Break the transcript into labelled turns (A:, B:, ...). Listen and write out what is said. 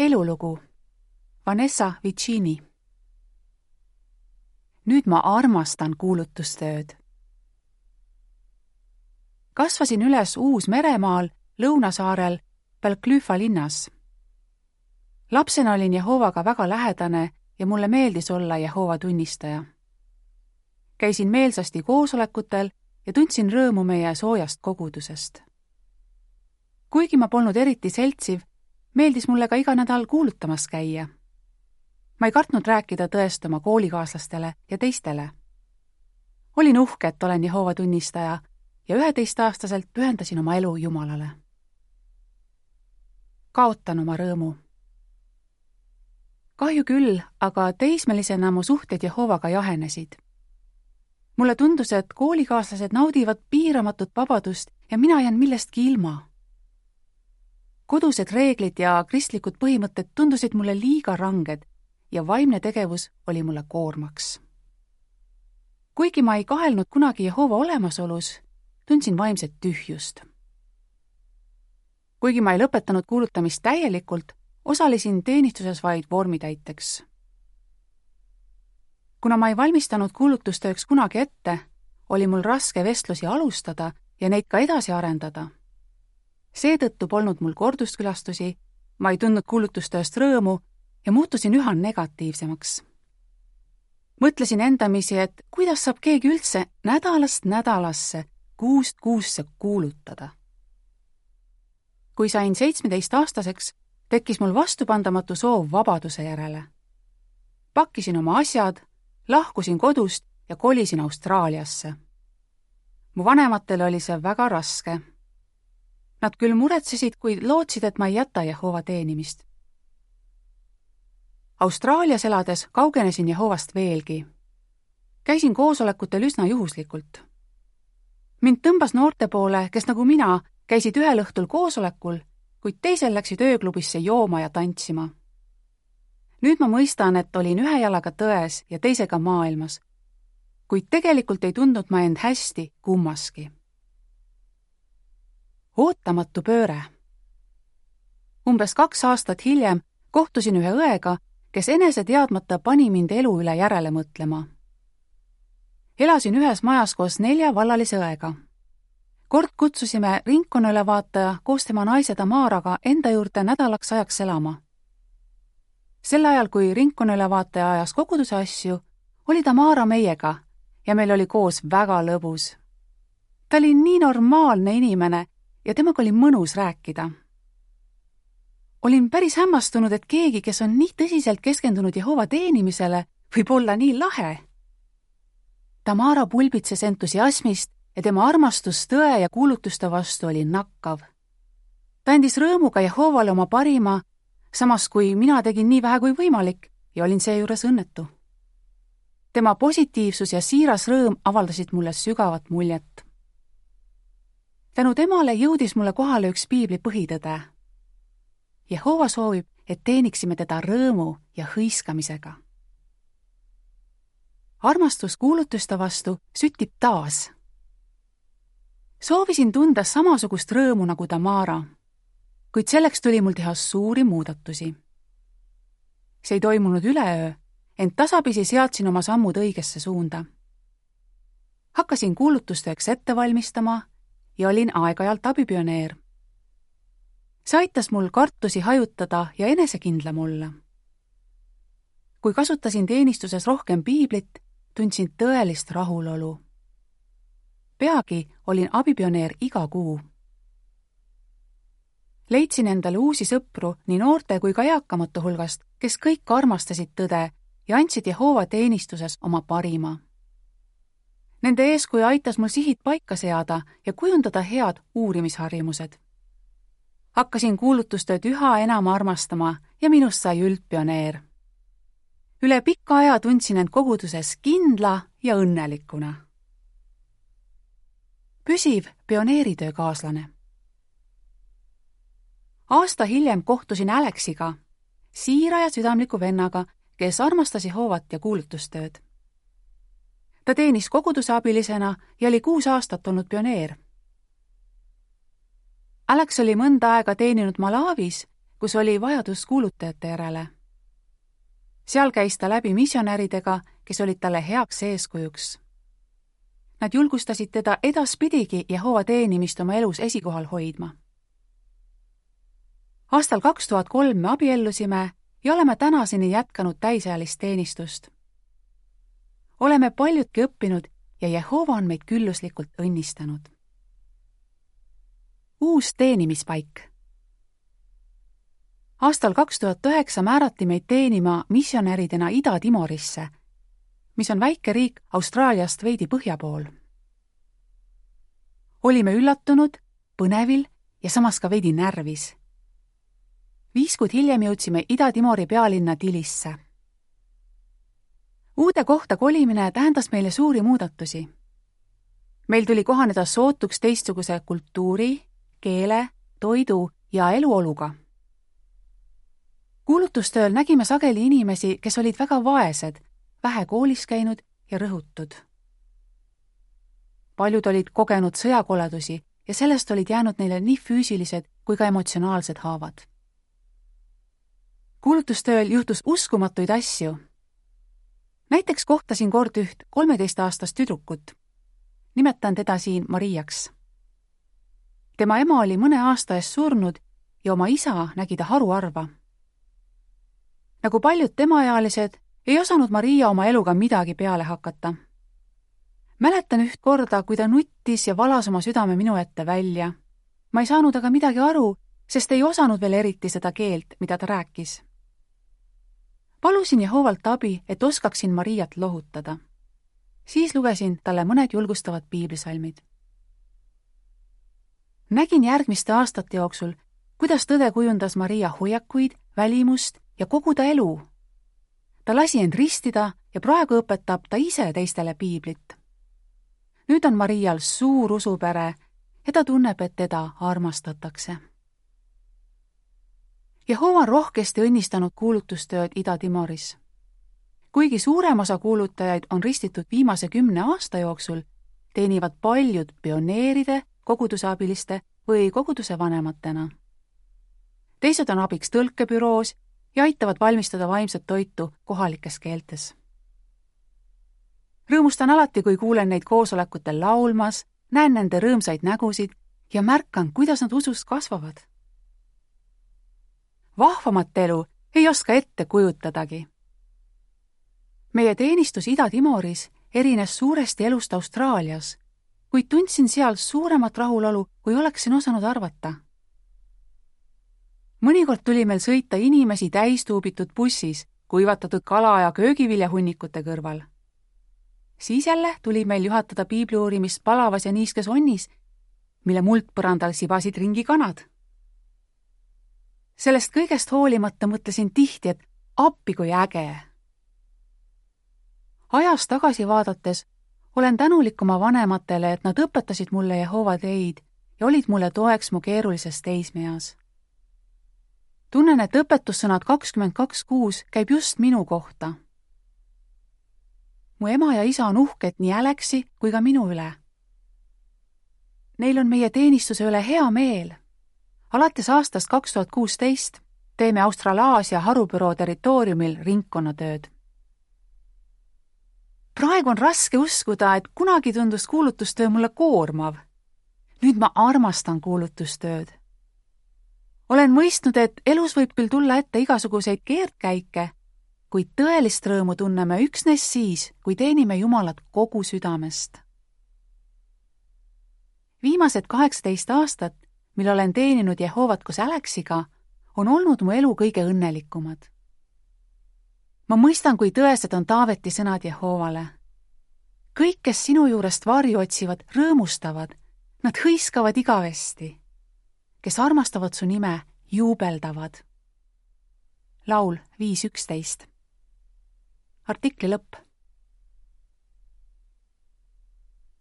A: elulugu Vanessa Vicini nüüd ma armastan kuulutustööd. kasvasin üles Uus-Meremaal, lõunasaarel, Belclüfa linnas. lapsena olin Jehovaga väga lähedane ja mulle meeldis olla Jehova tunnistaja. käisin meelsasti koosolekutel ja tundsin rõõmu meie soojast kogudusest. kuigi ma polnud eriti seltsiv, meeldis mulle ka iga nädal kuulutamas käia. ma ei kartnud rääkida tõest oma koolikaaslastele ja teistele. olin uhke, et olen Jehova tunnistaja ja üheteistaastaselt pühendasin oma elu Jumalale. kaotan oma rõõmu. kahju küll, aga teismelisena mu suhted Jehovaga jahenesid. mulle tundus, et koolikaaslased naudivad piiramatut vabadust ja mina jään millestki ilma kodused reeglid ja kristlikud põhimõtted tundusid mulle liiga ranged ja vaimne tegevus oli mulle koormaks. kuigi ma ei kahelnud kunagi Jehova olemasolus, tundsin vaimset tühjust. kuigi ma ei lõpetanud kuulutamist täielikult, osalesin teenistuses vaid vormitäiteks. kuna ma ei valmistanud kuulutustööks kunagi ette, oli mul raske vestlusi alustada ja neid ka edasi arendada seetõttu polnud mul korduskülastusi, ma ei tundnud kuulutustööst rõõmu ja muutusin üha negatiivsemaks. mõtlesin endamisi, et kuidas saab keegi üldse nädalast nädalasse, kuust kuusse kuulutada. kui sain seitsmeteistaastaseks, tekkis mul vastupandamatu soov vabaduse järele. pakkisin oma asjad, lahkusin kodust ja kolisin Austraaliasse. mu vanematele oli see väga raske Nad küll muretsesid, kuid lootsid, et ma ei jäta Jehova teenimist. Austraalias elades kaugenesin Jehovast veelgi. käisin koosolekutel üsna juhuslikult. mind tõmbas noorte poole, kes nagu mina, käisid ühel õhtul koosolekul, kuid teisel läksid ööklubisse jooma ja tantsima. nüüd ma mõistan, et olin ühe jalaga tões ja teisega maailmas, kuid tegelikult ei tundnud ma end hästi kummaski ootamatu pööre. umbes kaks aastat hiljem kohtusin ühe õega, kes enese teadmata pani mind elu üle järele mõtlema. elasin ühes majas koos nelja vallalise õega. kord kutsusime ringkonnaülevaataja koos tema naise Tamaraga enda juurde nädalaks ajaks elama. sel ajal, kui ringkonnaülevaataja ajas koguduse asju, oli Tamara meiega ja meil oli koos väga lõbus. ta oli nii normaalne inimene ja temaga oli mõnus rääkida. olin päris hämmastunud, et keegi, kes on nii tõsiselt keskendunud Jehova teenimisele, võib olla nii lahe. Tamara pulbitses entusiasmist ja tema armastus tõe ja kuulutuste vastu oli nakkav. ta andis rõõmuga Jehovale oma parima, samas kui mina tegin nii vähe kui võimalik ja olin seejuures õnnetu. tema positiivsus ja siiras rõõm avaldasid mulle sügavat muljet tänu temale jõudis mulle kohale üks piibli põhitõde. Jehova soovib, et teeniksime teda rõõmu ja hõiskamisega. armastus kuulutuste vastu süttib taas. soovisin tunda samasugust rõõmu nagu Tamara, kuid selleks tuli mul teha suuri muudatusi. see ei toimunud üleöö, ent tasapisi seadsin oma sammud õigesse suunda. hakkasin kuulutustööks ette valmistama ja olin aeg-ajalt abipioneer. see aitas mul kartusi hajutada ja enesekindlam olla. kui kasutasin teenistuses rohkem piiblit, tundsin tõelist rahulolu. peagi olin abipioneer iga kuu. leidsin endale uusi sõpru nii noorte kui ka eakamate hulgast, kes kõik armastasid tõde ja andsid Jehova teenistuses oma parima Nende eeskuju aitas mul sihid paika seada ja kujundada head uurimisharjumused. hakkasin kuulutustööd üha enam armastama ja minust sai üldpioneer. üle pika aja tundsin end koguduses kindla ja õnnelikuna. püsiv pioneeritöökaaslane. aasta hiljem kohtusin Alexiga, siira ja südamliku vennaga, kes armastas Jehovat ja kuulutustööd ta teenis koguduse abilisena ja oli kuus aastat olnud pioneer. Alex oli mõnda aega teeninud Malawis, kus oli vajadus kuulutajate järele. seal käis ta läbi missionäridega, kes olid talle heaks eeskujuks. Nad julgustasid teda edaspidigi Jehova teenimist oma elus esikohal hoidma. aastal kaks tuhat kolm me abiellusime ja oleme tänaseni jätkanud täisealist teenistust. Oleme paljudki õppinud ja Jehova on meid külluslikult õnnistanud. uus teenimispaik aastal kaks tuhat üheksa määrati meid teenima missionäridena Ida-Timorisse, mis on väike riik Austraaliast veidi põhja pool. olime üllatunud, põnevil ja samas ka veidi närvis. viis kuud hiljem jõudsime Ida-Timori pealinna Tilisse. Uude kohta kolimine tähendas meile suuri muudatusi. meil tuli kohaneda sootuks teistsuguse kultuuri, keele, toidu ja eluoluga kuulutustööl nägime sageli inimesi, kes olid väga vaesed, vähe koolis käinud ja rõhutud. paljud olid kogenud sõjakoledusi ja sellest olid jäänud neile nii füüsilised kui ka emotsionaalsed haavad. kuulutustööl juhtus uskumatuid asju. Näiteks kohtasin kord üht kolmeteistaastast tüdrukut. nimetan teda siin Mariaks. tema ema oli mõne aasta eest surnud ja oma isa nägi ta haruharva nagu paljud temaealised, ei osanud Maria oma eluga midagi peale hakata. mäletan üht korda, kui ta nuttis ja valas oma südame minu ette välja. ma ei saanud aga midagi aru, sest ei osanud veel eriti seda keelt, mida ta rääkis. Palusin Jehovalt abi, et oskaksin Mariat lohutada. siis lugesin talle mõned julgustavad piiblisalmid. nägin järgmiste aastate jooksul, kuidas tõde kujundas Maria hoiakuid, välimust ja kogu ta elu. ta lasi end ristida ja praegu õpetab ta ise teistele piiblit. nüüd on Marial suur usupere ja ta tunneb, et teda armastatakse. Jehova on rohkesti õnnistanud kuulutustööd Ida-Timoris. kuigi suurem osa kuulutajaid on ristitud viimase kümne aasta jooksul, teenivad paljud pioneeride, koguduse abiliste või koguduse vanematena. teised on abiks tõlkebüroos ja aitavad valmistada vaimset toitu kohalikes keeltes. rõõmustan alati, kui kuulen neid koosolekutel laulmas, näen nende rõõmsaid nägusid ja märkan, kuidas nad usus kasvavad. Vahvamat elu ei oska ette kujutadagi. meie teenistus Ida-Timoris erines suuresti elust Austraalias, kuid tundsin seal suuremat rahulolu, kui oleksin osanud arvata mõnikord tuli meil sõita inimesi täis tuubitud bussis, kuivatatud kala- ja köögiviljahunnikute kõrval. siis jälle tuli meil juhatada piibli uurimist palavas ja niiskes onnis, mille muldpõrandal sibasid ringi kanad. Sellest kõigest hoolimata mõtlesin tihti, et appi kui äge. ajas tagasi vaadates olen tänulik oma vanematele, et nad õpetasid mulle Jehova teid ja olid mulle toeks mu keerulises teismeeas tunnen, et õpetussõnad kakskümmend kaks kuus käib just minu kohta. mu ema ja isa on uhked nii Alexi kui ka minu üle. Neil on meie teenistuse üle hea meel. Alates aastast kaks tuhat kuusteist teeme Australaasia harubüroo territooriumil ringkonnatööd. praegu on raske uskuda, et kunagi tundus kuulutustöö mulle koormav. nüüd ma armastan kuulutustööd olen mõistnud, et elus võib küll tulla ette igasuguseid keerdkäike, kuid tõelist rõõmu tunneme üksnes siis, kui teenime Jumalat kogu südamest. viimased kaheksateist aastat, mil olen teeninud Jehovat koos Alexiga, on olnud mu elu kõige õnnelikumad. ma mõistan, kui tõesed on Taaveti sõnad Jehovale. kõik, kes sinu juurest varju otsivad, rõõmustavad, nad hõiskavad igavesti kes armastavad su nime, juubeldavad. laul viis üksteist. artikli lõpp